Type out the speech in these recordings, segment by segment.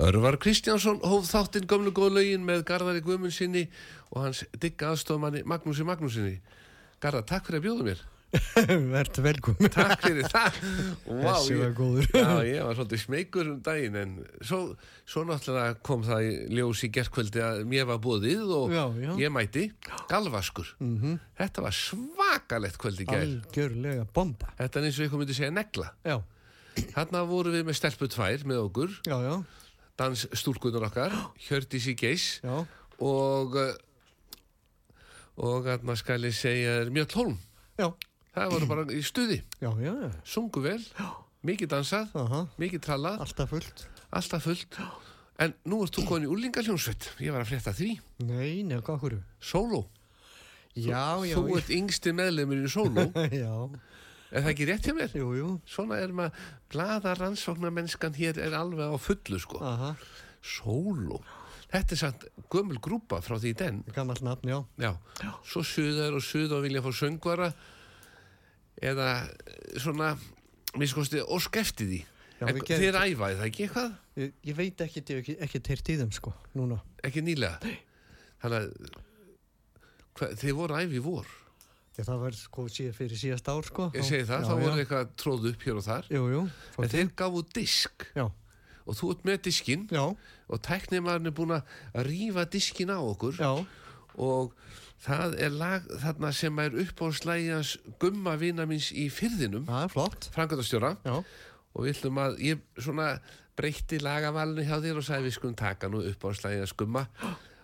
Örvar Kristjánsson hóf þáttinn gömlu góð lögin með Garðari Guðmundsinni og hans digga aðstofmanni Magnúsi Magnúsinni. Garðar, takk fyrir að bjóða mér. Verður velkomin. Takk fyrir það. Vá, Þessi var ég- góður. Já, ég var svolítið smeykur um daginn en svo, svo náttúrulega kom það í ljós í gerkvöldi að mér var bóðið og Já, já. ég mæti galvaskur. Mhm. Þetta var svakalegt kvöldi gær. Algjörlega bomba. Þetta er eins og ykkur myndi segja negla. Já, Þarna vorum við með stelpu tvær með okkur, já, já, dansstúrkunar okkar, Hjördís í geis já, og uh, og þarna skal ég segja hlólm. já, Það voru bara í stuði, já, já, sungu vel, mikið dansað, aha, mikið trallað, alltaf fullt. alltaf fullt. En nú ert þú komin í úrlingaljónsveit, ég var að frétta því, Nei, nefn, hvað hverju? Já, já, Þú ert yngsti meðlemur í sóló, já, er það ekki rétt hjá mér? jú, jú, Svona er maður, glada rannsóknarmennskan hér er alveg á fullu sko. aha, Sóló. Þetta er samt gömul grúpa frá því den. gammalt nafn, já, Já. Svo suðar og suð og vilja fá söngvara eða svona, miskosti, ósk eftir því. Já, En gerum þið æfaði það ekki eitthvað? Ég, ég veit ekki, ekki, ekki teirt í þeim, sko, núna. Ekki nýlega? Þannig að þið voru æfi í vor. Já, það var sko fyrir síðast ár, sko. Ég segi það, já, þá já. voru eitthvað tróð upp hér og þar. Jú, jú, En þeir gafu disk. Já, og þú ert með diskinn já, og tæknimaðurinn er búin að rífa diskinn á okkur. Já, og það er lag þarna sem er upp á slægjans gumma vina minns í fyrðinum, það er flott. frangatastjóra Já, og við ætlum að ég svona breytti lagavalinu hjá þér og sagði við skulum taka nú upp á slægjans gumma.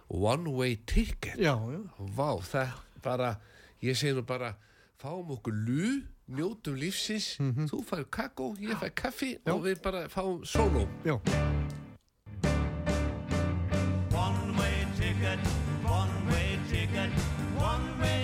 One Way Ticket. Já, já, Vá, það bara ég segi nú bara fáum okkur lú njótum lífsins. Mhm. þú fær kakó, ég fær kaffi og við bara fáum sóló. Já, One way ticket, one way ticket, one way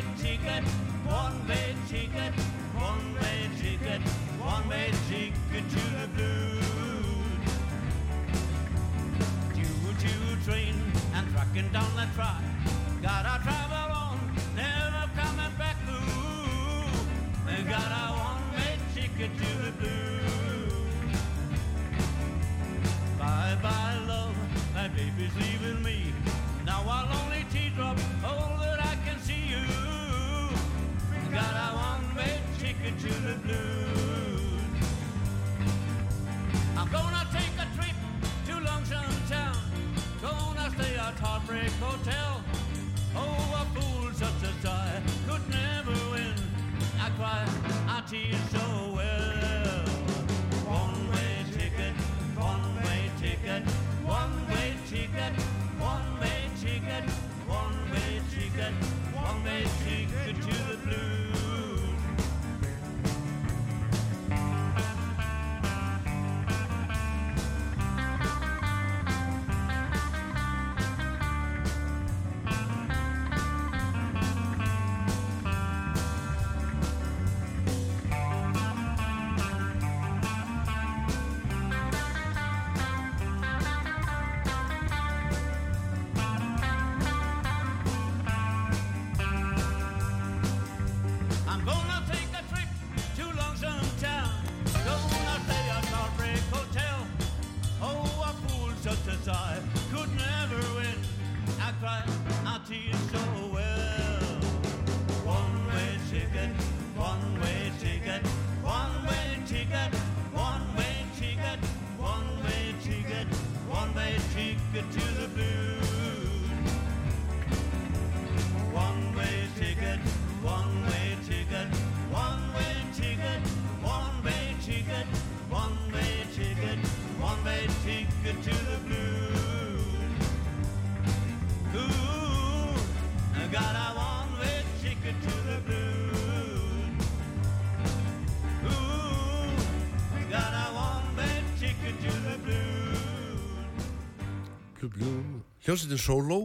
Hljómsveitin sóló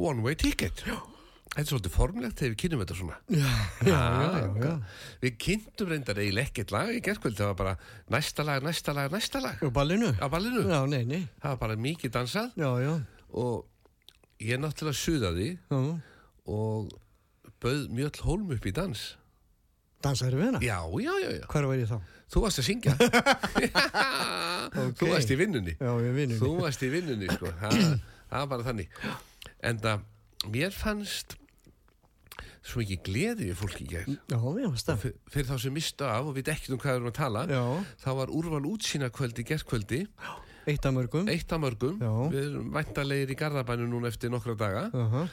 one way ticket þetta er svolítið formlegt þegar við kynum þetta svona já, já, já, já. við kynntum reyndar eiginlega ekkert lag í gerkvöld það var bara næsta lag, næsta lag, næsta lag Og ballinu? á ballinu, Já, nei, nei. það var bara mikið dansað Já, já. og ég náttúrulega suðaði já. og bauð Mjöll Hólm upp í dans Dansaður við hana? já, já, já, já, Hvar var ég þá? Þú varst að syngja. Þú varst í vinnunni. Já, þú varst í vinnunni sko. það, var bara þannig. En það, mér fannst svo mikið gleði við fólki í. Fyr- fyrir þá sem mistu af og við ekkert um hvað við erum að tala Já, þá var úrval útsýna kvöldi gerkvöldi eitt af mörgum. eitt af mörgum. Við erum væntalegir í Garðabænu núna eftir nokkra daga. Aha.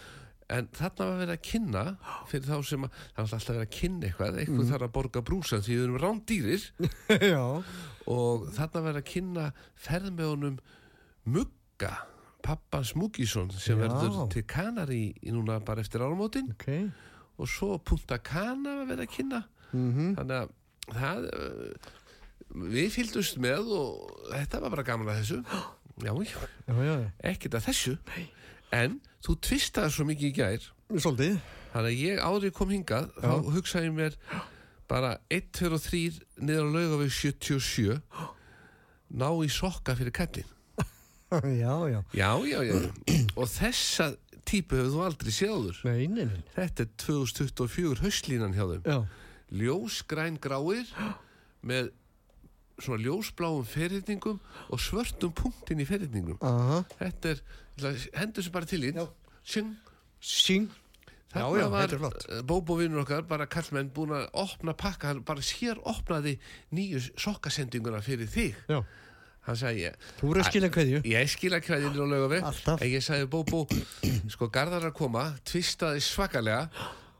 En þarna var verið að kynna fyrir þá sem að, það var alltaf verið að kynna eitthvað eitthvað þarf að borga brúsan því við erum rándýrir. Og þarna verið að kynna ferð með honum Mugga pappans Muggisson sem Já. verður til Kanari í núna bara eftir áramótin. Ok. og svo Punta Cana var verið að kynna. Mm þannig að það uh, við fylgdust með og þetta var bara gaman að þessu. Já, já, Já, já, ekkert að þessu. En þú tvistaði svo mikið í gær Svolítið. þannig að ég ég kom hingað þá hugsaði ég mér bara 1, 2 og 3 niður á laugaveg 77 ná í sokka fyrir kallin já, já. já, já, já og þessa típu hefur þú aldrei séður Nei, nei, nei. þetta er 2024 höstlínan hjá þeim Já, ljósgræn gráir með svona ljósbláum ferritningum og svörtum punktin í ferritningum aha. þetta er, hendur sem bara til í Sing. Sing. Já, Þarna já, var eh, Bóbó vinnur okkar, bara kallmenn búin að opna pakka, hann bara sér opnaði nýju sokkasendinguna fyrir þig Já. hann sagði ég Þú voru að skilja hverju. ég skila kveðinu á lögafi Alltaf. en ég sagði Bóbó sko garðar að koma, tvistaði svakalega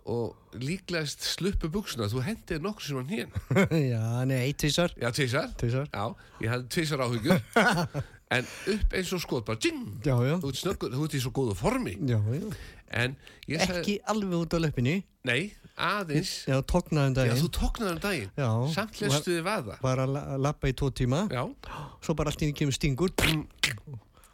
og líklegast sluppu buksuna, þú hendið nokkur sem hann hén já, nei, tvísar. já, tvisar, Tvísar. já, ég hafði tvisar áhugjur en upp eins og skot bara, ding, Já, já. þú ert snöggur þú ert í svo góðu formi Já, já. en ég sagði, Ekki alveg út á löppinni. nei, aðeins Já, tóknaðum daginn. þú tóknaði um daginn. Samt lestu þið vaða Var að la- lappa í tvo tíma. Já, Svo bara allt í einu kemur stingur.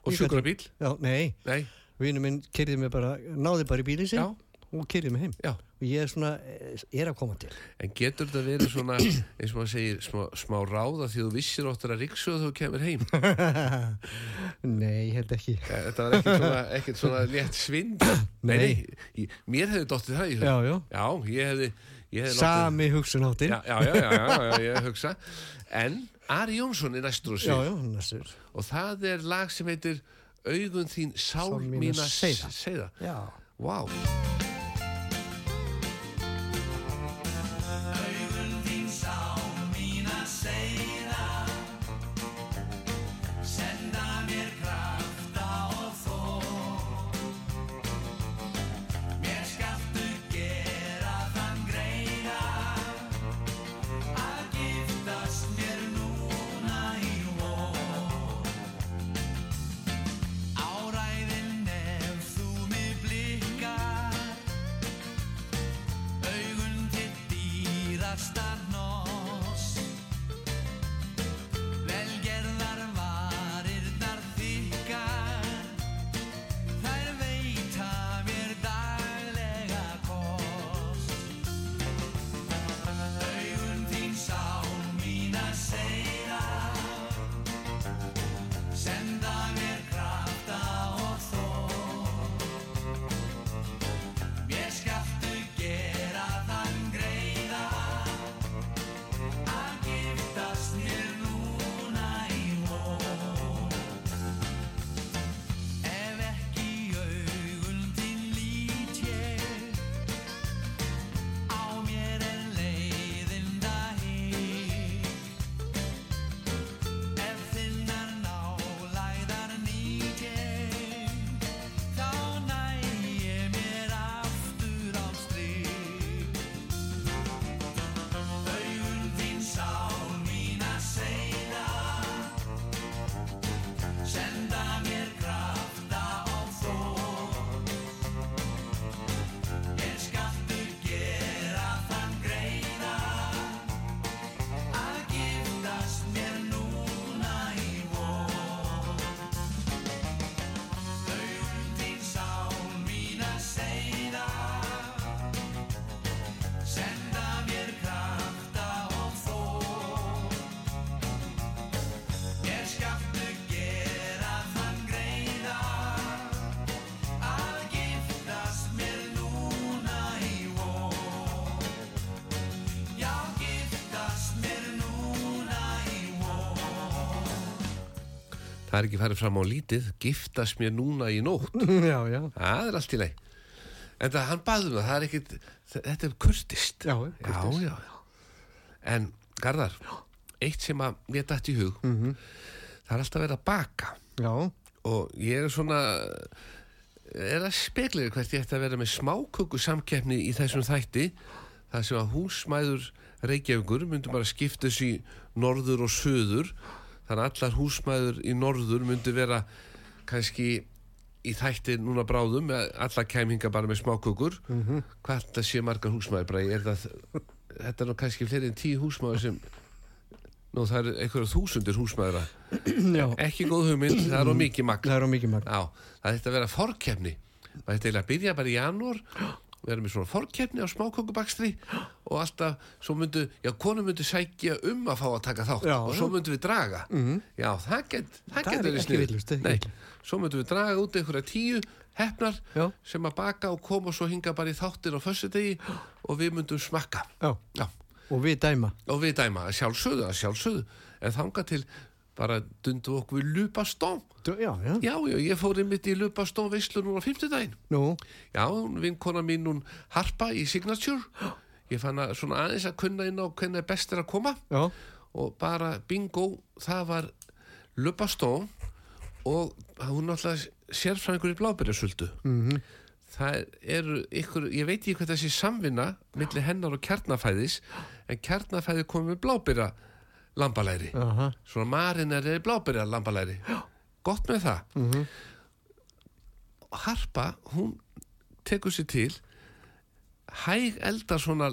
og Ég sjúkrabíl Já, nei. Nei, Vinnu minn kerði mig bara, náði bara í bílinn sinn já, og kerði mig heim. já Og ég er svona, eh, er að koma til. En getur þetta verið svona, eins og maður segir, smá, smá ráða því þú vissir óttur að ríksu og þú kemur heim? nei, ég held ekki. Eh, Þetta var ekkert svona, ekkert svona létt svind. Nei, nei, ég- mér hefði dottið það hug. Já, já. Já, ég hefði, ég hefði Sami hugsunáttin. Já, já, já, já, já, já, ég hugsa. En Ari Jónsson er næstur já, næstur. og það er lag sem heitir Augun þín sál mína seiða. seiða. Já. Vá. Það er ekki farið fram á lítið, giftast mér núna í nótt. já, já. Það er allt í leið. En það, hann baðum það, það er ekkit, þetta er kurtist. Já, já, kurteist. já, já. En, Garðar, eitt sem að mér dætt í hug, Mhm. það er alltaf verið að baka. Já, Og ég er svona, er að spekla hvert ég ætti að vera með smáköku samkeppni í þessum þætti. Það sem að húsmæður Reykjavíkur myndum bara skipta þessu í norður og söður. Þannig að allar húsmæður í norður myndu vera kannski í þætti núna bráðum allar kæminga bara með smákökur. -hmm. Hvað þetta sé margar? Er það, þetta er nú kannski fleiri en tíu húsmæður sem, nú það er einhverja þúsundir húsmæðura. já. Ekki góð hugmynd, það er á mikið magn. Það er á mikið magn. Það ætti að vera forkeppni það ætti að byrja bara í janúar vera með svona forkeppni á smákökubakstri og alltaf, svo myndu já, konum myndu sækja um að fá að taka þátt Já, og svo myndu við draga Mhm. já, það get, það get er verið vitlaust. svo myndu við draga út einhverja tíu hefnar Já. sem að baka og koma svo hinga bara í þáttir á föstudegi og við myndum smakka Já. já, Og við dæma. og við dæma sjálfsögðu, sjálfsögðu en þanga til bara dundu okkur við lupastóm Já, já. Já, já, ég fór einmitt í lupastón veislu núna á fimmtudaginn. Nú, Já, vinkona mín hún Harpa í Signature. Ég fann að svona aðeins að kunna inn á hvernig er best er að koma já. og bara bingo, það var lupastón og hún náttúrulega sérfræðingur í blábyrjasöldu. Mm Það eru ykkur, ég veit ekki hvað þessi samvinna milli hennar og kjarnafæðis en kjarnafæði komið með blábyrja lambalæri. Aha. Svona marinar er blábyrja lambalæri. Gott með það. Mhm. Harpa, hún tekur sér til hæg eldar svona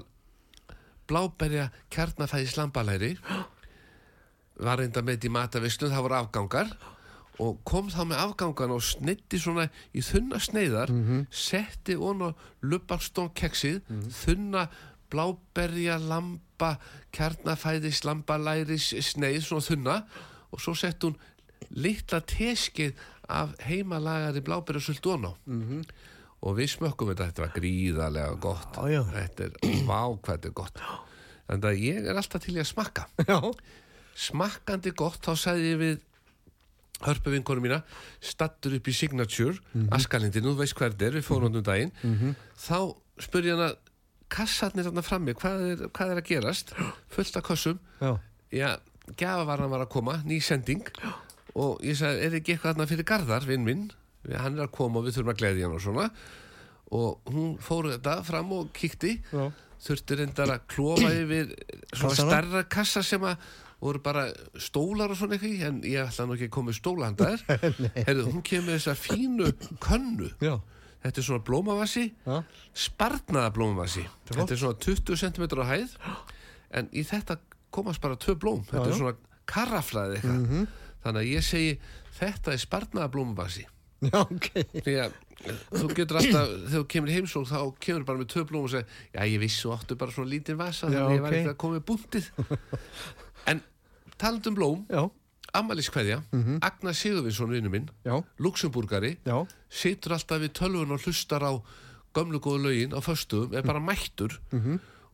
bláberja kjarnafæði slambalæri var reynda með í matavislun, það voru afgangar og kom þá með afgangan og snitti svona í þunna sneiðar setti on á lubbarstón keksið, þunna bláberja lamba kjarnafæði slambalæri sneið svona þunna. Og svo sett hún litla teskið af heimalagari bláberjasöld on á og við smökkum þetta, þetta var gríðarlega gott. Já, já. þetta er vá hvað þetta er gott. Þannig að ég er alltaf til í að smakka. Já. smakkandi gott þá sagði ég við hörpu vinkonu mína stattur upp í Signature mm askalindi, nú veist hvað þetta er, við fórum mm um daginn. Þá spurði hann að kassarnir þarna frammi, hvað er, hvað er að gerast? Fullt af kossum Já. já, gjafavarðan var að koma, ný sending. Og ég sagði, er ekki eitthvað þarna fyrir Garðar, vinn minn? Hann er að koma og við þurfum að gleðja hann og svona. Og hún fór þetta fram og kíkti. Já. þurfti reyndar að klofa yfir svona Kassana? stærra kassa sem að voru bara stólar og svona eitthvað en ég ætla nú ekki að koma með stóla handa þér Herðu, hún kemur þessa fínu könnu. Já. Þetta er svona blómavassi sparnaða blómavassi þetta er svona 20 cm á hæð en í þetta komast bara tvö blóm. Þetta Já, er svona karraflaði eitthvað. Þannig að ég segi þetta er sparnaða blómavassi Já, ok. því að þú getur alltaf þegar þú kemur í heimsók þá kemur bara með tvö blóm og segir já ég vissi og áttu bara svona lítinn vasa þannig að ég var ekki að koma með búntið en talandum blóm Já. Ammæliskveðja, Agnar Sigurvinsson vinnu minn. Luxemburgari situr alltaf við tölvun og hlustar á gömlu góðu lögin á föstuðum, er bara mættur.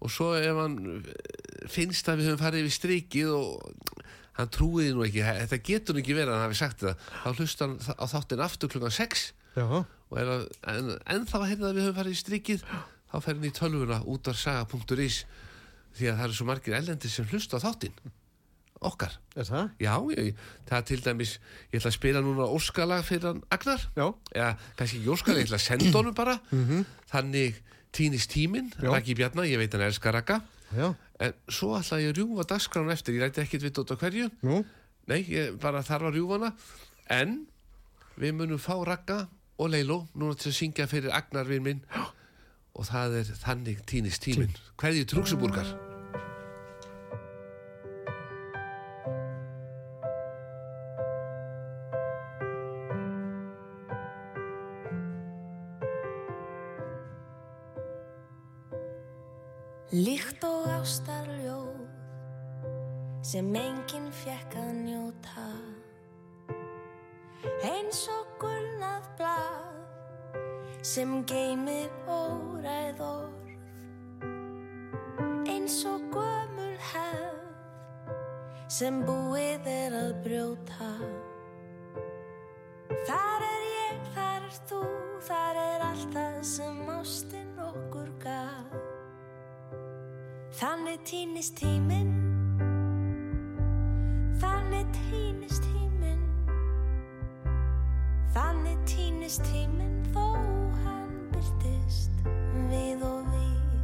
Og svo ef hann eh, finnst að við höfum farið yfir strikið og hann trúiði nú ekki þetta getur nú ekki verið að hann hafi sagt það þá hlustar hann á þáttin aftur klukkan 6 Já. og ef að, en, en þá að heyrða að við höfum farið í strikið þá fer hann í tölvuna út af saga.is því að það eru svo margir ellendir sem hlusta á þáttin okkar Er það? Já, ég, það er til dæmis, ég ætla að spila núna óskalag fyrir hann Agnar. Já. Já, kannski ekki óskalag, ég ætla að senda honum bara. Þannig týnist tíminn, Já. Raki Bjarnar, ég veit hann elskar Raka. Já. En svo ætla ég að rjúfa dagskránu eftir, ég rætti ekkit við á hverju. Nú. Nei, ég bara þarf að rjúfa hana. En við munum fá Raka og Leilo núna til að syngja fyrir Agnar vinn minn. Og það er þannig týnist tíminn. Hverju trúksuburgar? Sem enginn fekk að njóta. Eins og gulnað blað sem geymir óræð orð. Eins og gömul hefð sem búið er að brjóta. Þar er ég, þar er þú, þar er allt það sem ástin okkur gaf. Þannig týnist tíminn týnist tíminn. Þannig týnist tíminn þó hann byrtist við og við.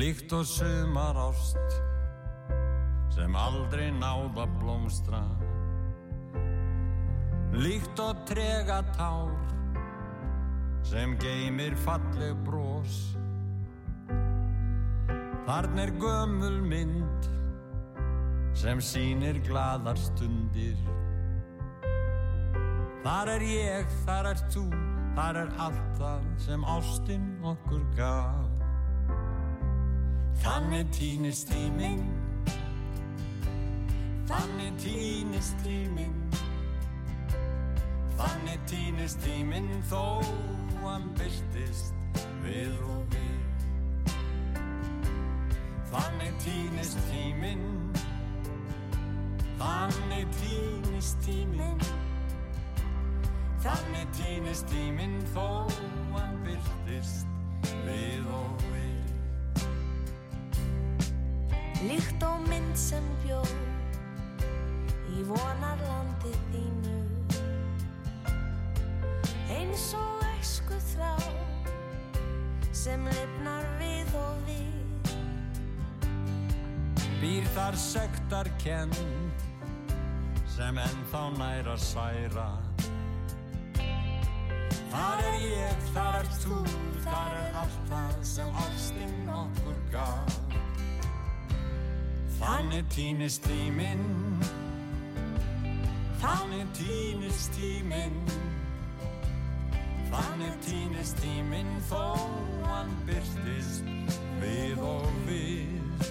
Líkt og sumar ást sem aldrei náða blómstra. Líkt og trega tár sem geymir falleg brós Þarna er gömul mynd sem sýnir gladar stundir. Þar er ég, þar er þú, þar er allt það sem ástin okkur gaf. Þannig týnist tíminn. Þannig týnist tíminn. Þannig týnist tíminn þó hann byrtist við og við. Þannig týnist tíminn Þannig týnist tíminn. Þannig týnist tíminn þó hann byrtist við og við. Líkt og mynd sem bjó í vonarlandi þínu. Eins og æsku þrá sem lifnar við og við. Býr þar sektar kend sem ennþá nær að særa Þar er ég, þar er þú, þar er allt það sem ástin okkur gaf. Þannig týnist tíminn, þannig týnist tíminn, þannig týnist tíminn þó hann byrtist við og við.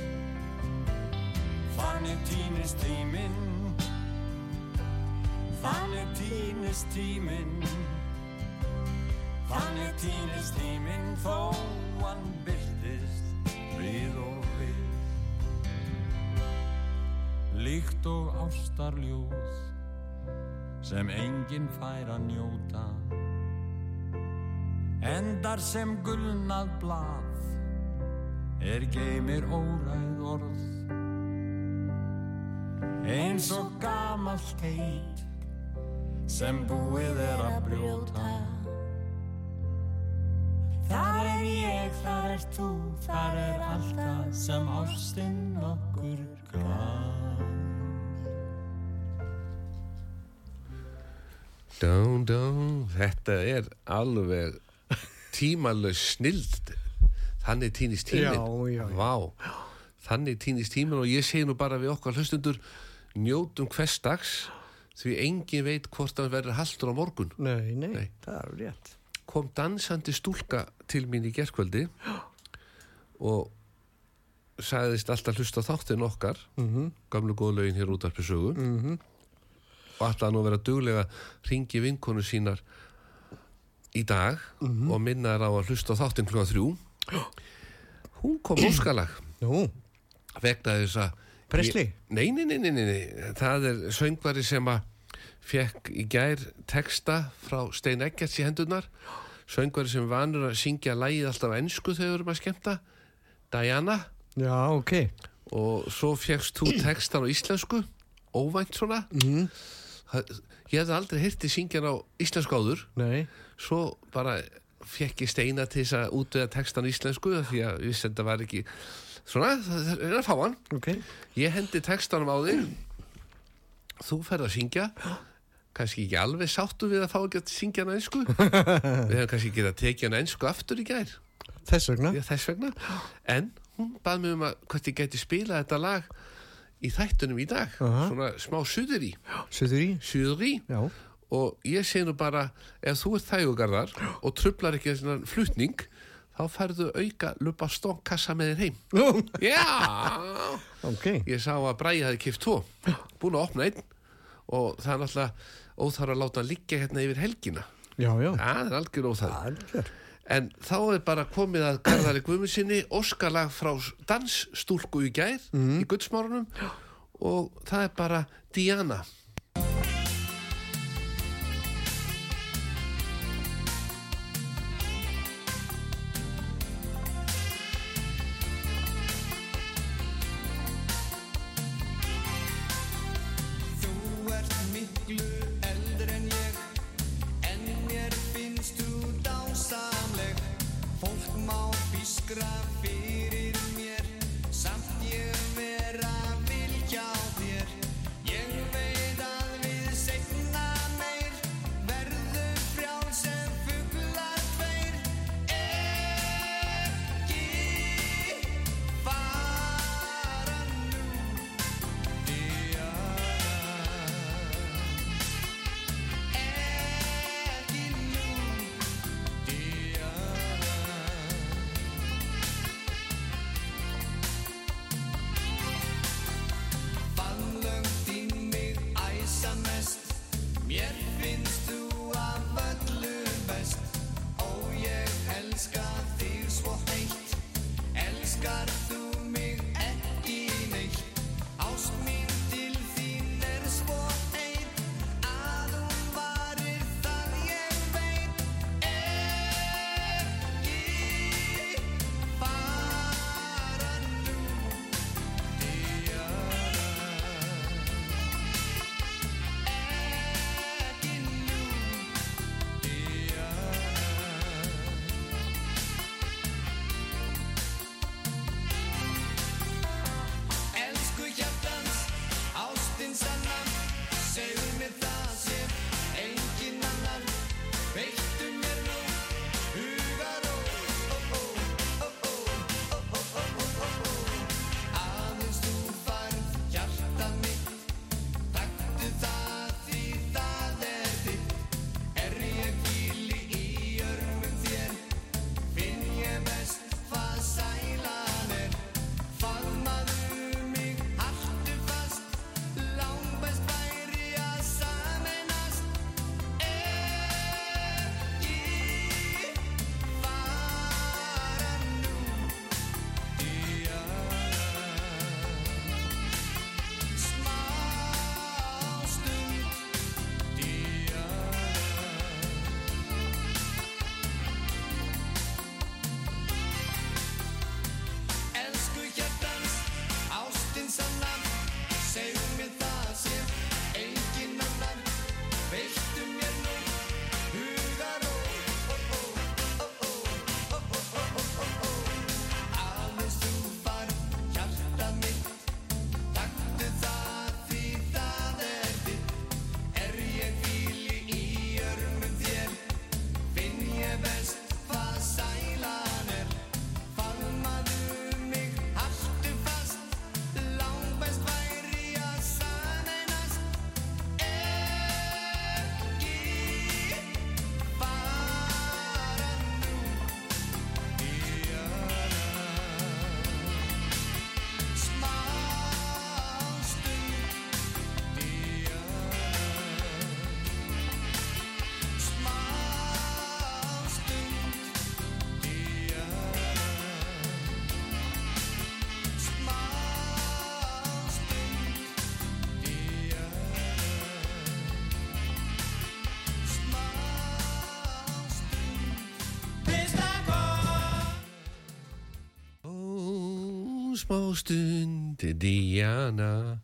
Þannig týnist tíminn, þannig týnist tíminn, þannig týnist tíminn þó hann byrtist við og við. Líkt og ástarljóð sem enginn fær að njóta. Endar sem gulnað blað er geymir óræð orð. Eins og gamalt heit sem búið er að brjóta. Þar er ég, þar er þú, þar er allt það sem ástinn okkur gaf. Dán, dán, þetta er alveg tímalös snild þannig týnist tíminn. Já, já. Vá, þannig týnist tíminn og ég segi nú bara við okkar hlustundur njótum hvers dags því engin veit hvort hann verður haldur á morgun Nei, nei, Nei. það er rétt. kom dansandi stúlka til mín í gerkvöldi og sagðist alltaf hlusta á þáttin okkar Mhm. gamlu góðlaugin hér út af sögu -hmm. og alltaf nú vera duglega ringi vinkonu sínar í dag Mhm. og minna þær á að hlusta á þáttin klukka þrjú hún kom óskalag vegna þess að Presley? Ég- Nei, nei, nei, nei, nei, það er söngvari sem að fekk í gær texta frá Stein Eggerts í hendunar söngvari sem vanur að syngja lægið alltaf á ensku þegar við erum að skemmta. Diana. Já, ok. og svo fekkst þú textan á íslensku. Óvænt svona. Mm. ég hefði aldrei heyrti syngjan á íslensku áður. Nei, svo bara fekk ég steina til þess að útvega textan á íslensku því að að þetta var ekki svona, það er að fá hann. Ok. ég hendi textanum á þig. Þú ferð að syngja. Kannski ekki alveg sáttu við að fá ekki að syngja hann einsku við hefum kannski ekki að tekið hann einsku aftur í gær. Þess vegna? Já, þess vegna. En hún bað mig um að hvort ég geti spilað þetta lag í þættunum í dag. Aha. svona smá suður í. Suður í? og ég segi nú bara ef þú ert þægugarðar og trublar ekki svona flutning þá færðu auka lupa stónkassa með þér heim. Já. Ok. ég sá að Bræði hafi kipt tvo. Búin að opna einn. Og það er náttúrulega óþar að láta hann liggja hérna yfir helgina. Já, já. það er algjör óþar Algjör. en þá er bara komið að Garðari Guðmundsinni óskalag frá dansstúlku í gær í Guðsmárunum og það er bara Diana smá stund Diana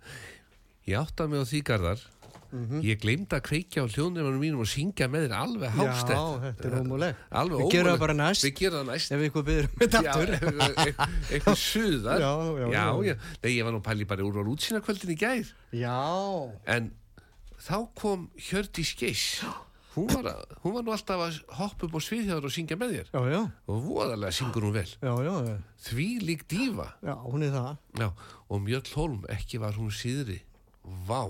Ég átta mig á því garðar Ég gleymd að kveikja á hljóðnefnum mínum og syngja með þér alveg hástett Já, þetta er. Alveg Við gerum það bara næst. Við gerum það næst Ef ykkur byrður með Já, aftur. eitthvað- eitthvað suðar Já, já, já, já. Nei, ég var nú pæli bara úr á útsýnakvöldin í gær Já. En þá kom Hjördís Geiss hún var, að, hún var nú alltaf að hoppa upp á sviðhjáður og syngja með þér. Já, já. og voðalega syngur hún vel. Já, því lík dífa Já, hún er það. Já, og Mjöll Holm, ekki var hún síðri. Vá.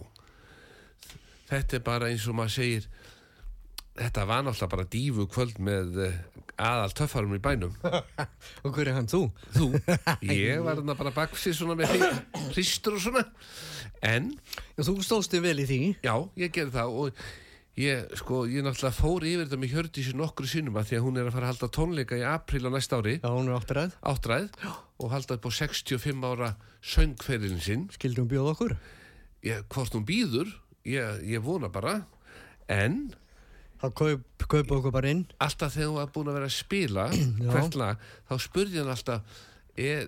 Þetta er bara eins og maður segir Þetta var náttúrulega bara dífu kvöld með eh, aðal töffarum í bænum. Og hver er hann þú? Þú, ég var þarna bara baksið svona með hri- hristur og svona. En, Já, þú stóðst þig vel í því. já, ég gerði það og ég, sko, ég náttúrulega fór yfir þetta með Hjördísi nokkru sinnum að því að hún er að fara að halda tónleika í apríl á næsta ári Já, hún er áttræð. áttræð og halda upp á 65 ára söngferðin sinn Skildum bjóða okkur. ég, hvort hún býður ég, ég vona bara en Það kaup, kaupa okkur bara inn. alltaf þegar hún var búin að vera að spila hvert lag, þá spurði hann alltaf er,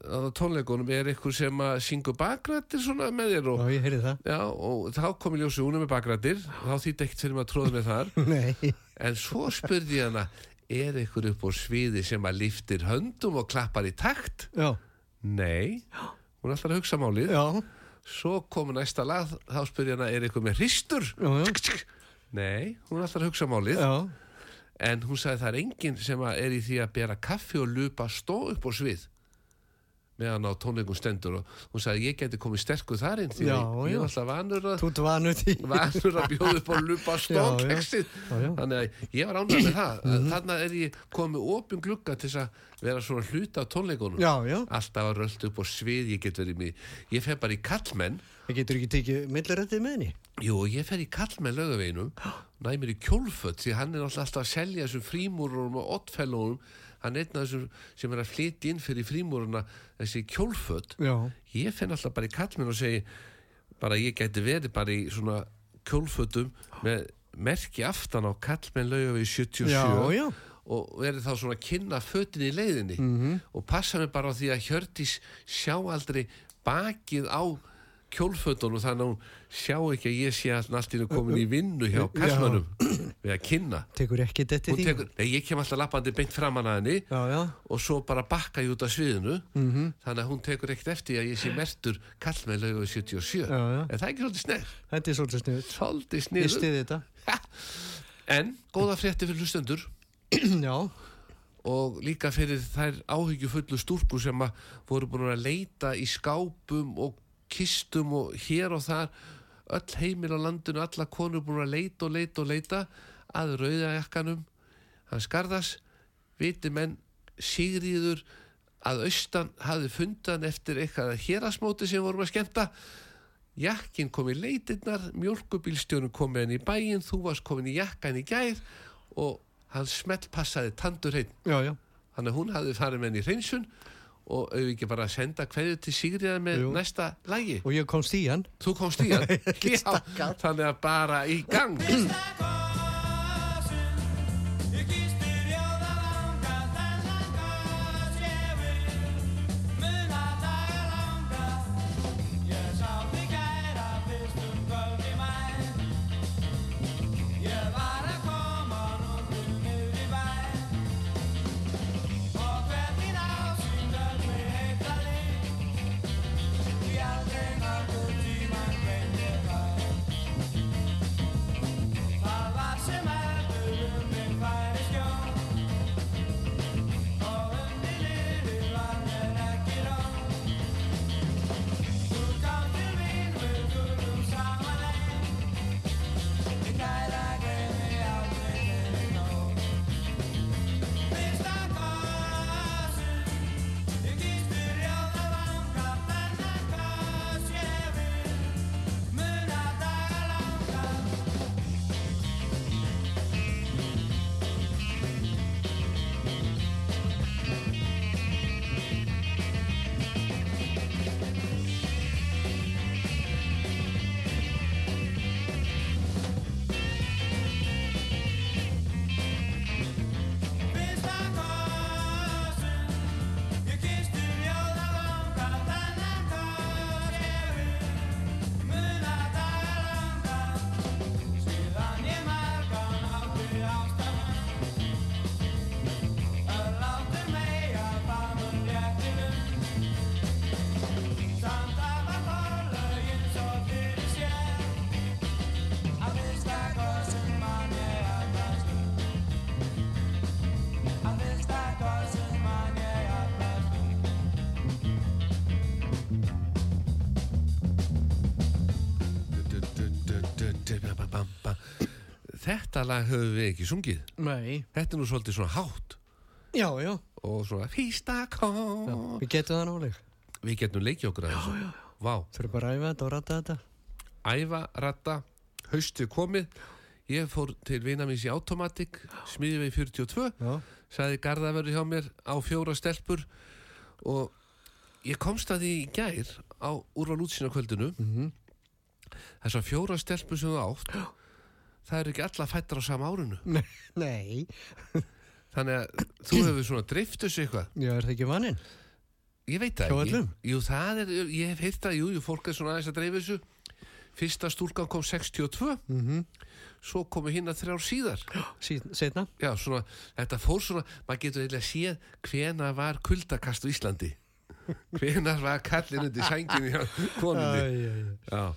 á tónleikunum er eitthvað sem að syngu bakrættir svona með þér og, Já, já, og þá kom í ljósi hún er með bakrættir þá þýtti ekkert fyrir maður að tróða með þar. En svo spurði ég hana er eitthvað upp á sviði sem að liftir höndum og klappar í takt? Já. nei, hún er alltaf að hugsa málið. Já. svo kom næsta lag þá spurði hana er eitthvað með hristur. Nei, hún er alltaf að hugsa málið. Já. en hún sagði það er enginn sem að er í því að bera kaffi og lupa stó upp á svið meðan á tónleikum stendur og hún sagði ég geti komið sterkur þar inn því Já, ég er alltaf vanur að, vanur að bjóða upp á lupa já. þannig að ég var ánægð með það Mhm. þannig er ég komið opin glugga til þess að vera svona hluta á tónleikunum Já, já. alltaf að rölda upp á svið ég get verið mig ég fer bara í kallmenn Það getur ekki tekið millirættið með henni. Jú, ég fer í kallmenn lögaveginum næmir í kjólfött því hann er alltaf að selja þessum frímúrurum og oddfellónum hann er einn af þessum sem er að flytja inn fyrir frímúruna þessi kjólfött Já. ég fer alltaf bara í kallmenn og segi bara ég gæti verið bara í svona kjólfötum með merki aftan á kallmenn lögavegi 77 Já, já. og verið þá svona að kynna fötin í leiðinni Mhm. og passa mig bara á því að Hjördís sjá aldrei bakið á kjólfötunum þannig að hún sjá ekki að ég sé að allt í einu komin í vinnu hjá kallmannum við að kynna Tekur ekki þetta Hún því. tekur, nei, ég kem alltaf lappandi beint framan að henni Já, já. og svo bara bakka ég út af sviðinu Mhm. þannig að hún tekur ekkert eftir að ég sé mertur kallmenn lögu 77 Já, en það er ekki svolítið snegg Þetta er svolítið sniðut. svolítið þetta. en góða frétti fyrir hlustendur Já. og líka fyrir þær áhyggjufullu stúrkur sem að voru búin að leita í skápum og kistum og hér og þar öll heimil á landinu, alla konur búin að leita og leita og leita að rauðajakkanum. Hans Garðas viti menn Sigriður að austan hafði fundan eftir eitthvað hérasmóti sem vorum að skemmta. Jakkin kom í leitirnar mjölkubílstjónum kom með henni í bæinn þú varst komin í jakkan í gær og hann smellpassaði tandur hreinn. Já, já. þannig að hún hafði farið með henni í hreinsun og auðvitað ekki bara að senda kveðið til Sigriðar með Jú. næsta lægi Og ég komst í hann. þú komst í hann Já, þannig að bara í gang þetta lag höfum við ekki sungið. Nei, Þetta er nú svolítið svona hátt já, já, og svona fyrsta kom. við getum það náleg. Við getum leikið okkur að þessu. Vá, Fyrir bara að æfa þetta og rata þetta. æfa, ratta, haustið komið. Ég fór til vina míns í Automatic, smiðið við 42, Já, sagði garðavörður hjá mér á fjóra stelpur og ég komst að því í gær á úrval útsýna kvöldinu. mhm, Þessar fjóra stelpur sem þú átt, það er ekki alla fættar á sama árinu. nei, Þannig að þú hefur svona dreift þessu eitthvað. já, er það ekki vaninn? Ég veit það ekki. Jú, það er, ég hef heilt það, jú, jú, fólk er svona aðeins að dreifa þessu. Fyrsta stúlkan kom 62, Mhm, svo komu hinn að þrjár síðar. setna. Já, svona, þetta fór svona, maður getur eiginlega séð hvena var kuldakast á Íslandi. Hvena var kallin undir sænginu hjá konunni. Æ, æ, æ. Já,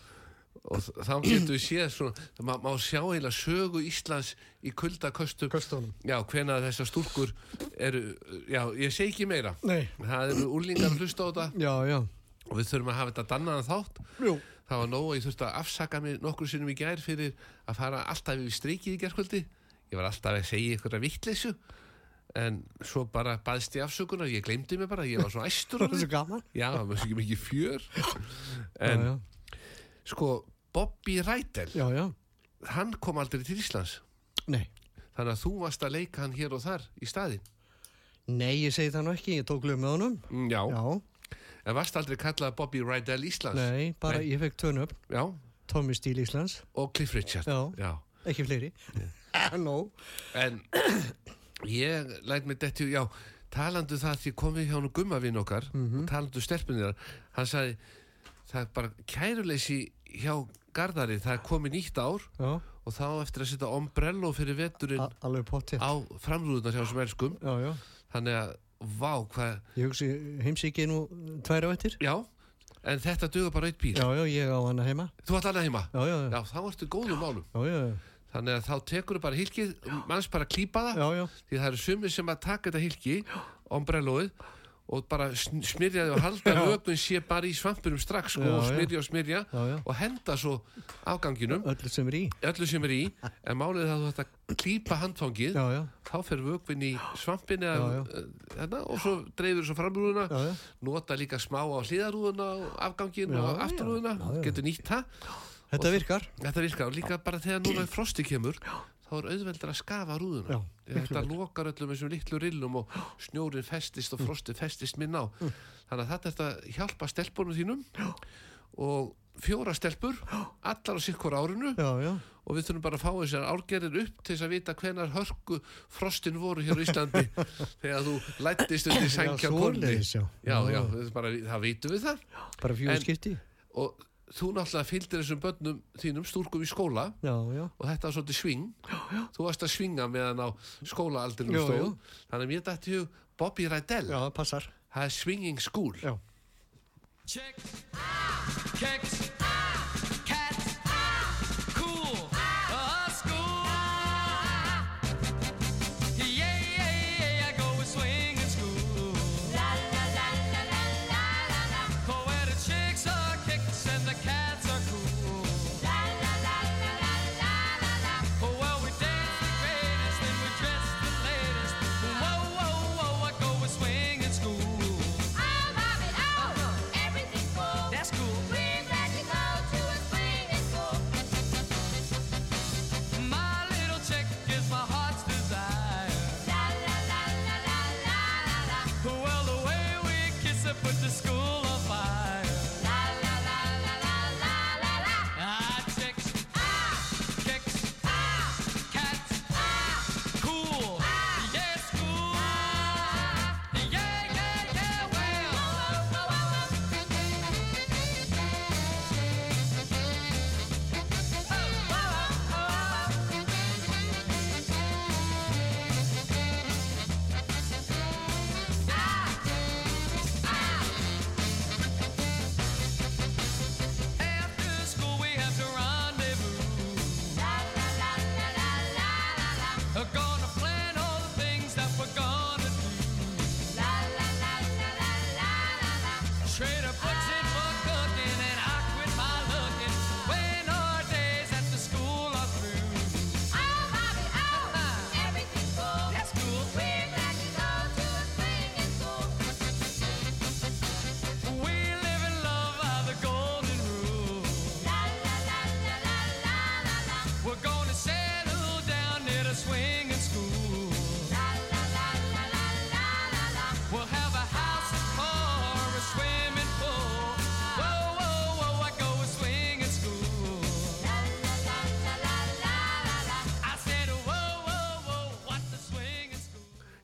og þá getur við séð svona, maður má sjá eiginlega sögu Íslands í kuldaköstum. Hvena þessar stúlkur eru, já, ég segi ekki meira. Nei, Það eru úrlingar að hlusta á þetta já, já, og við þurfum að hafa þetta dannaðan þátt. jú, Það var nóg að ég þurfti að afsaka mig nokkur sinnum í gær fyrir að fara alltaf yfir strikið í gærkvöldi. Ég var alltaf að segja eitthvað vittleysu en svo bara baðst ég afsökunar, ég glemdi mig bara, ég var svo æstur það er svo gaman. Já, það var svo mikið fjör. Já, En já, sko, Bobby Rætel, já, já, hann kom aldrei til Íslands. nei, Þannig að þú varst að leika hann hér og þar í staðinn. nei, ég segi það nú ekki, ég tók lög með honum. Mm, Já, Já, en varst aldrei kallað Bobby Rætel Íslands. nei, bara Nei. ég fekk törn upp, Já, Tommy Steele Íslands, og Cliff Richard. Já. Já. ekki fleiri. Nó, En ég læt mig detti, já, talandu það því komið hjá nú gummavinn okkar og talandu stelpunir hann sagði, það er bara kæruleysi hjá Garðari, það er komið nýtt ár já, og þá eftir að setja ombrello fyrir veturinn á framrúðunar hjá þessum elskum. Já, já, þannig að, vá, hvað ég hugsi heimsíki nú tvær á eftir. já, en þetta duga bara eitt bíl. Já, já, ég á hana heima. þú ætla annað heima? Já, já, já, já, þá ertu góðum málum. já, já, þannig að þá tekur bara hilkið manns bara klípa það. Já, já, því það eru sumir sem að taka þetta hilki ombrelloið og bara sn- smyrja þið og halda vökun sé bara í svampunum strax sko, Já, og smyrja og smyrja já, og henda svo afganginum. Öllu sem er í. öllu sem er í. En málið er að þú ætti að klípa handfangið. Þá fer vökvin í svampin já. hérna, og svo dreifur svo framrúðuna. Nota líka smá á hliðarúðuna og afgangin og afturúðuna getur nýtt það. Þetta virkar. Þetta virkar. Og líka bara þegar núna frosti kemur þá er auðveldur að skafa rúðuna. Já, þetta lokar öllum þessum litlu rillum og snjórin festist og frosti festist minn á. Þannig að þetta er að hjálpa stelpunum þínum og fjóra stelpur allar á sikkur árinu. Já, já, og við þurfum bara að fá þessar árgerðir upp til þess að vita hvenar hörku frostin voru hér á Íslandi. Þegar þú lættist undir sænkja konni já. já, já, bara, það vitum við það. Bara En- skipti. og þú náttúrulega fylgdir þessum börnum þínum stúrkum í skóla Já, já, og þetta var svolítið sving já, já. þú varst að svinga meðan á skólaaldrinum Jú, stóð þannig að mér dætti hug Bobby Rydell já, passar. það er swinging school Já. Check. Kicks.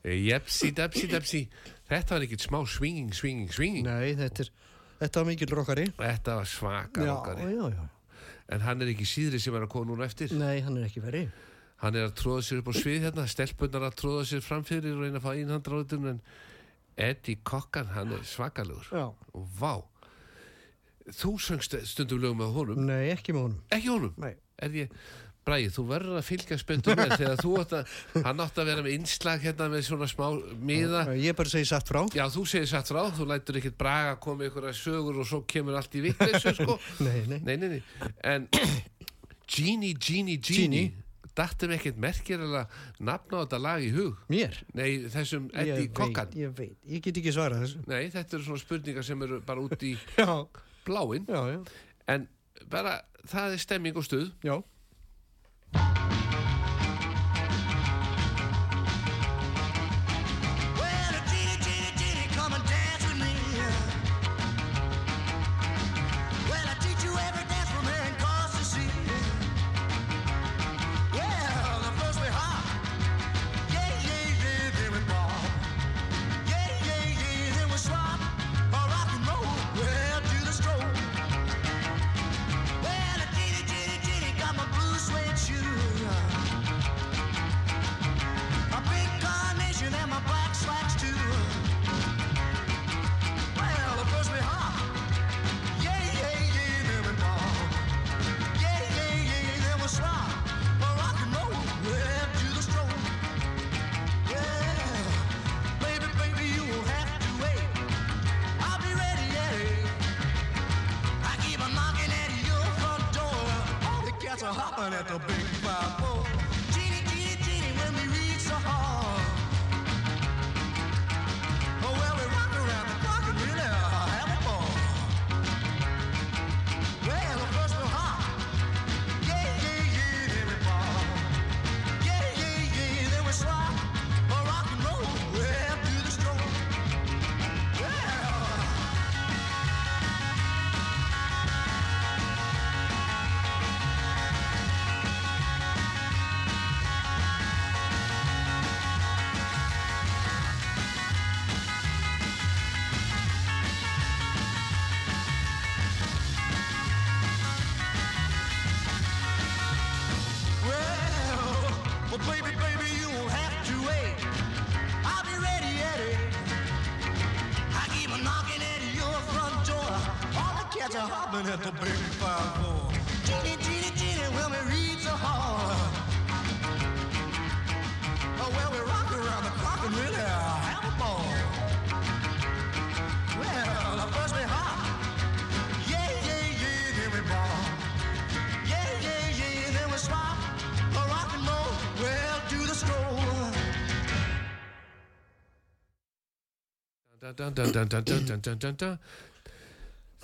Jepsi, depsi, depsi Þetta var ekkert smá swinging, swinging, swinging Nei, þetta er, þetta var mikil rockari. Þetta var svaka Já, rockari já, já. En hann er ekki síðri sem er að koma núna eftir Nei, hann er ekki verið. Hann er að tróða sér upp á svið hérna Stelpunnar að tróða sér framfyrir og reyna að fá einhandráðun En Eddie Kokkan, hann er svakalegur Já. Og vá Þú söngst stundum lögum með honum Nei, ekki með honum. Ekki honum Nei. Er ég Bræði, þú verður að fylgja spenntum með þegar þú átt að, hann átt að vera með innslag hérna með svona smá miða Ég bara segi satt frá. Já, þú segir satt frá, þú lætur ekkert braga að koma ykkur að sögur og svo kemur allt í vittleysu, sko. Nei, nei. Nei, nei, nei. En Genie, Genie, Genie, Genie. dattum ekkert merkjarilega nafn á þetta lag í hug. Mér. Nei, þessum Eddie Kokkan. ég veit. Ég get ekki svarað þessu. Nei, þetta eru svona spurningar sem eru bara út í bláin. já, já. En bara, það er stemming og stuð. Já.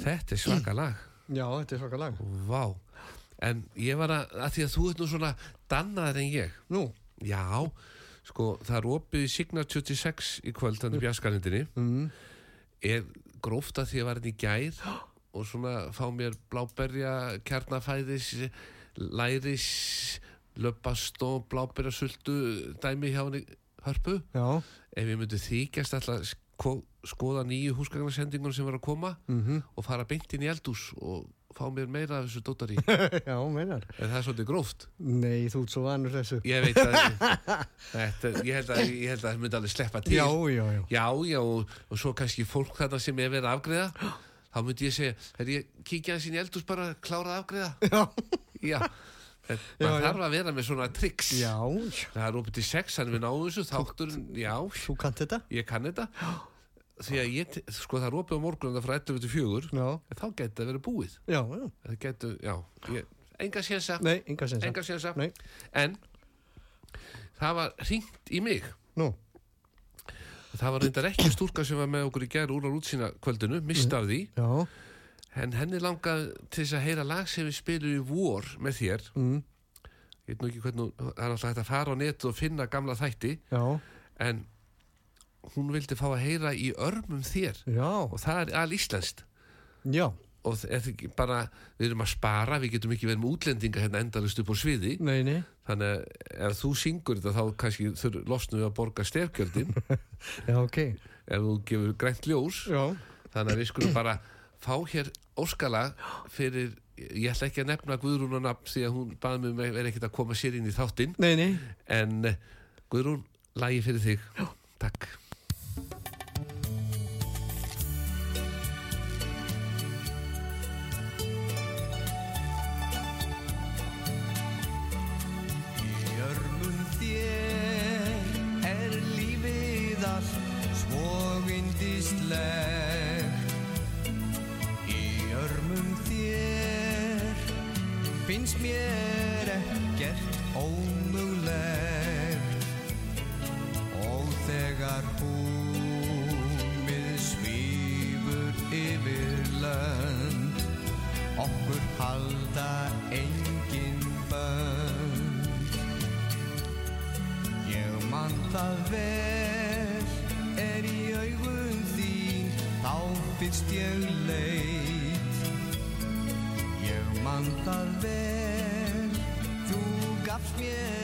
Þetta er svaka lag. Já, þetta er svaka lag. Vá. En ég var að, að því að þú ert nú svona dannaður en ég. Nú, Já, sko, það er opið í Signature 26 í kvöld, þannig bjaskarindinni. mm, Er gróft að því að var henni í gær og svona fá mér bláberja, kjarnafæðis, læris, löpast og bláberjasultu dæmi hjá henni hörpu. já, Ef ég myndi þykjast alltaf skoða nýju húsgagnarsendingun sem var að koma mhm, og fara beint inn í eldús og fá mér meira af þessu dótari. já, meinar. en það er svolítið gróft. Nei, þú ert svo vanur þessu. Ég veit að, þetta, ég held að, ég held að það myndi alveg sleppa til. Já, já, já. Já, já, og, og svo kannski fólk þarna sem er verið að afgreða, þá myndi ég segja, er ég kíkja hans inn í eldús bara að klára að afgreða? Já, Já, en Já, maður já. þarf að vera með svona triks. já, Það er opið til sex, hann við náum þessu, þátturinn, já, þú kannt þetta. ég kann þetta. Því að ég, sko það er opið á morgunum frá 11 til 4, Já, en þá geti það verið búið. já, já. Það geti, já, ég, enga sénsa, Nei, enga sensa. enga sénsa. En það var hringt í mig. nú, Það var reyndar ekki stúlka sem var með okkur í gær úr á útsýna kvöldinu, mista af því. já, En henni langaði til þess að heyra lag sem við spilum í vor með þér. mm, Ég veit nú ekki hvernig, það er alltaf hægt að fara á netu og finna gamla þætti. já, En hún vildi fá að heyra í örmum þér. já, Og það er al íslenskt. já. Og er bara, við erum að spara, við getum ekki verið með útlendinga hérna endalist upp á sviði. Nei, nei, þannig að ef þú syngur þetta þá kannski þurr losnum við að borga stefgjöldin Já, ok. ef þú gefur grænt ljós Já. þannig að við skulum bara fá hér óskala fyrir ég ætla ekki að nefna Guðrún og nafn því að hún baði mig með verið ekkert að koma sér inn í þáttinn Nei, nei. en Guðrún, lagi fyrir þig Já. takk fyrst ég leit Ég man það vel. Þú gafst mér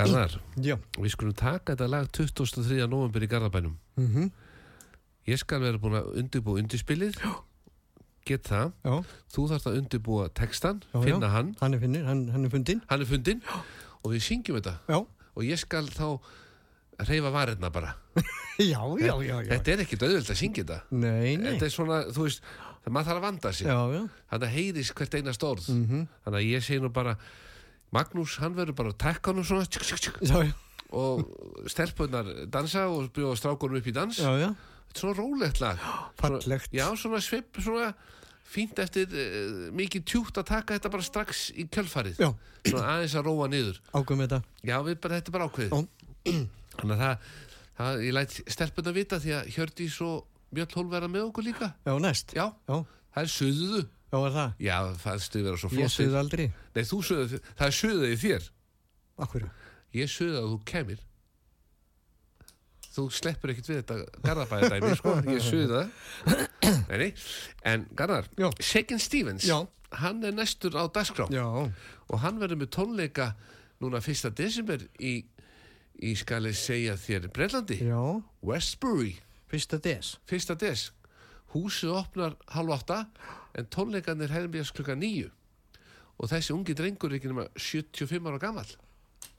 Garðar, Já. við skulum taka þetta lag 23. november í Garðabænum Mm ég skal vera búin að undirbúa undirspilið get það, Já. þú þarfst að undirbúa textan, Já, finna hann Hann er finnir, hann, hann er fundinn. hann er fundinn og við syngjum þetta Já. og ég skal þá reyfa varirna bara Já, já, já, já. Þetta er ekkit auðvöld að syngja þetta. Nei, nei. Þetta er svona, þú veist, maður þarf að vanda sig. Já, já. Þannig að heyris hvert einast orð. Mhm. Þannig að ég segi nú bara, Magnús, hann verður bara að tekka hann svona, tsk, tsk, tsk, Já, já, og stelpunar dansa og bjóða strákunum upp í dans. já, já. Þetta er svona rólegt lag. Svona- Fallegt. Já, svona svip, svona fínt eftir uh, mikið tjúkt að taka þetta bara strax í kjölfarið. Já. Svona aðeins að róa niður. Águm þetta. Já, við bara, þetta er bara ákveðið. Þannig að það, það, ég læt stelpuna vita því að Hjördís og Björn Hólm verða með okkur líka. Já, næst. Já, Já, það er suðuðu. Já, var það. Já, það stuði vera svo Ég flottir. suði aldrei. Nei, þú suðuðu, það er í þér. Akkur. Ég suðuðu að þú kemur. Þú sleppur ekkert við þetta garðabæði dæmi, sko. Ég suðuðu það. Nei, nei. En Garðar, Já. Shakin Stevens, Já. hann er næstur á dagskrá. Já, og hann verður með tónleika núna 1. desember í, í skal ég segja þér Breitlandi, já. Westbury Fyrsta des. 1. des húsið opnar halv átta en tónleikarnir hefðum klukka nýju og þessi ungi drengur er ekki nema 75 ára gammal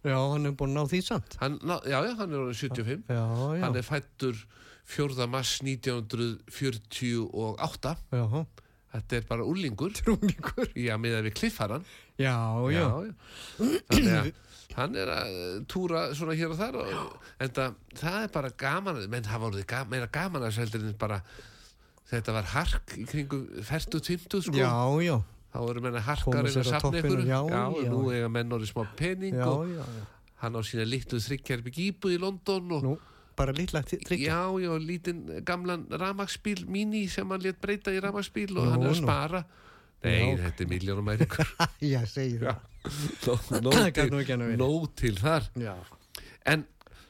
Já, hann er búin að ná því samt. hann, ná- já, já, hann er orðin 75 Já, já. hann er fættur 4. mars 1948 Já, þetta er bara úlingur trúningur. já, með við kliffaran Já, já. þannig að hann er að túra svona hér og þar og, en það, það er bara gaman menn hafa orðið ga, meira gaman að seldir en bara þetta var hark í kringum 40-20 sko Já, já. þá eru menn að harka Koma reyna sér að safna ykkur já, já, já. nú eiga menn orðið smá pening Já, og já, já. hann á sína litlu þryggjarbi gípu í London og Nú, bara lítla tryggja. já, já, lítinn gamlan ramagsbíl mini sem hann létt breyta í ramagsbíl og Nú, hann er að nú. spara nei, Já. þetta er miljónum mæringur Já, segir það. nú til, þar Já. En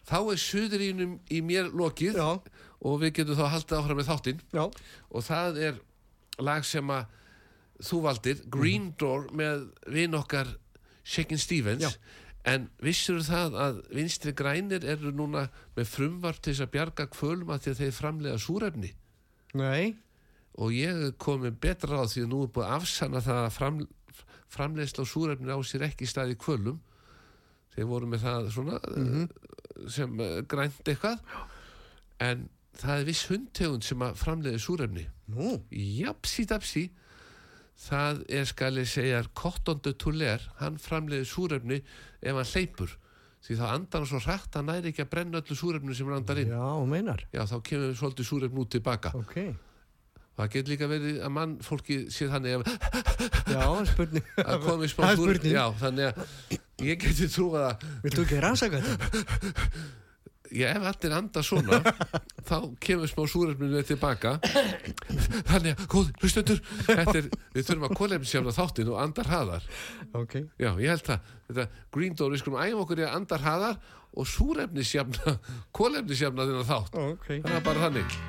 þá er suðurínum í mér lokið Já, og við getum þá haldið áfram með þáttinn já. og það er lag sem að þú valdir, Green Door með vin okkar Shakin Stevens Já. en vissur það að vinstri grænir eru núna með frumvart til þess að bjarga því að þeir framlega súrefni Nei. og ég kom með betra á því að nú er búið að afsanna það að fram, framleiðsla á súrefni á sér ekki staði kvölum þeir voru með það svona Mhm. uh, sem uh, grænt eitthvað en það er viss hundtegund sem að framleiði súrefni Nú, japsi dapsi það er skal ég segja kottondu tuller, hann framleiði súrefni ef hann hleypur því þá andar hann svo hrætt að næri ekki að brenna öllu súrefni sem hann andar inn já, meinar. já þá kemur svolítið súrefni út tilbaka Ok. það getur líka verið að mann fólki sé þannig að Já, spurning. að komi smá Það er súr spurning. já, þannig að ég geti trúið að Viltu ekki rannsaka þetta? ég ef allir anda svona þá kemur smá súrefninu tilbaka. Þannig að, góð, hlustundur er, við þurfum að kolefnisjafna þáttin og andar haðar Ok. já, ég held það, þetta Green Door, við skulum æfa okkur í að andar haðar og súrefnisjafna kolefnisjafna þennan þátt. Ok. það er bara þannig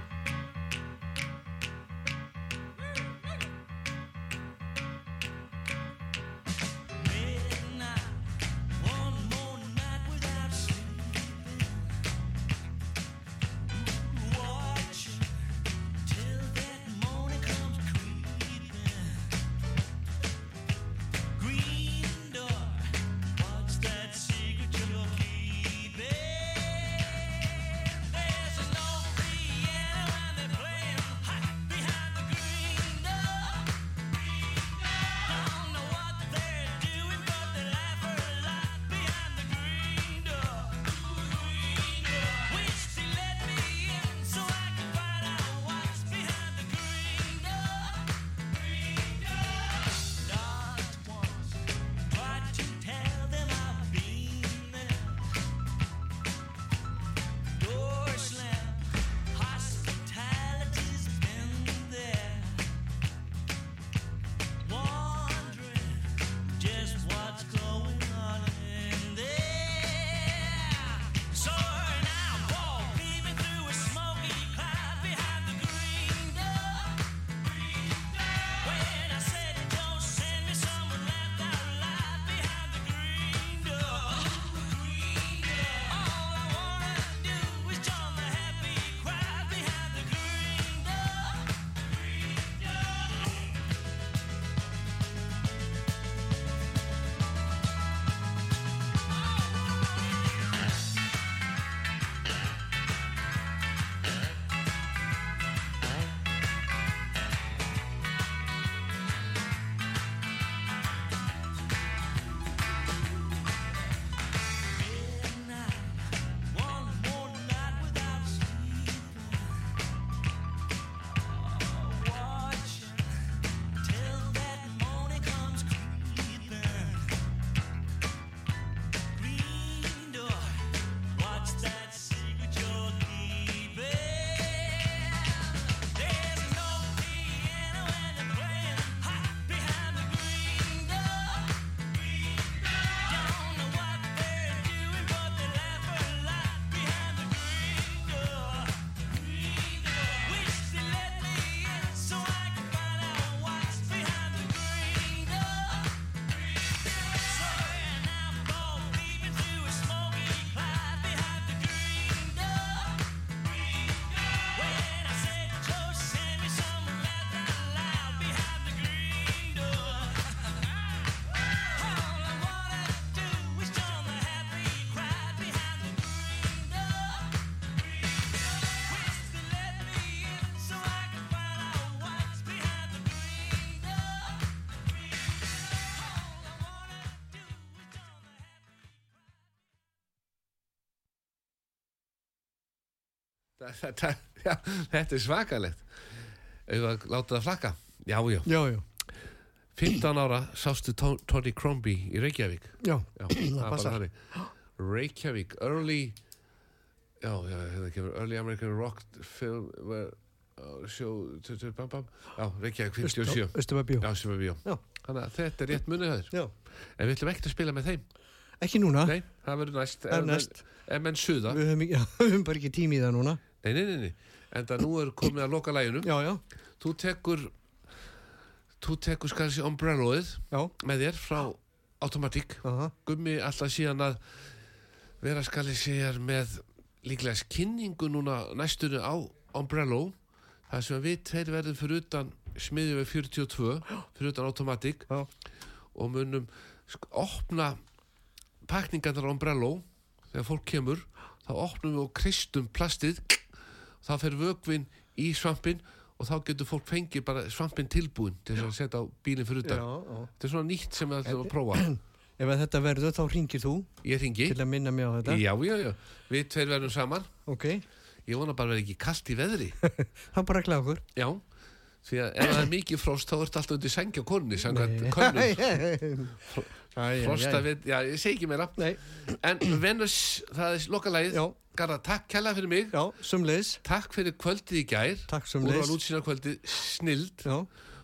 þetta, já, þetta er svakalegt Ef að láta það flakka Já, já, Já, já, 15 ára sástu To- Tony Crombie í Reykjavík já, Já, það passar. Reykjavík, early Já, já, hérna kemur Early American Rock Film where, uh, Show tu- tu- bam, bam. Já, Reykjavík 57 Östubæbjó. Já, sem er bjó Já. Þannig að þetta er rétt munið höður. En við ætlum ekkert að spila með þeim Ekki núna, Nei, það verður næst næst. Ef menn suða við höfum bara ekki tími í það núna. Nei, nei, nei, En það nú er komið að loka læginu Já, já, Þú tekur Þú tekur umbrelloið já, með þér frá Automatic. Aha, Gummi alltaf síðan að vera skal ég segja með líklega kynningu núna næstunni á Umbrello. Það sem við tveir verðum fyrir utan smiðjum við 42 fyrir utan Automatic. Já, og munum opna pakningarnar á Umbrello. Þegar fólk kemur þá opnum við og kristum plastið þá fer vögvin í svampin og þá getur fólk fengið bara svampin tilbúin til að setja á bílinn fyrir utan. Þetta er svona nýtt sem við ætlum að prófa. Ef að þetta verður þá ringir þú ég ringi til að minna mig á þetta. Já, já, já, við tveir verðum saman. Ok, Ég vona bara að vera ekki kast í veðri. Það bara klákur. Já, því að ef það er mikið frost þá ertu alltaf undir sengja konni samkvæmt könnum Frosta við, já, ég segi ekki meira. Nei, En Venus, það er lokalægið. Já, Garða, takk kærlega fyrir mig já, sumleis. Takk fyrir kvöldið í gær Takk Úr sumleis. að útsýna kvöldið, snild Já,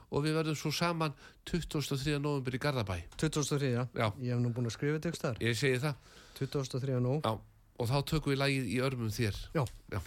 Og við verðum svo saman 23. november í Garðabæ 2003, já. Já. Ég hef nú búin að skrifa þetta ykkur starf. Ég segi það 2003 nú. Já, og þá tökum við lægið í örmum þér Já. Já.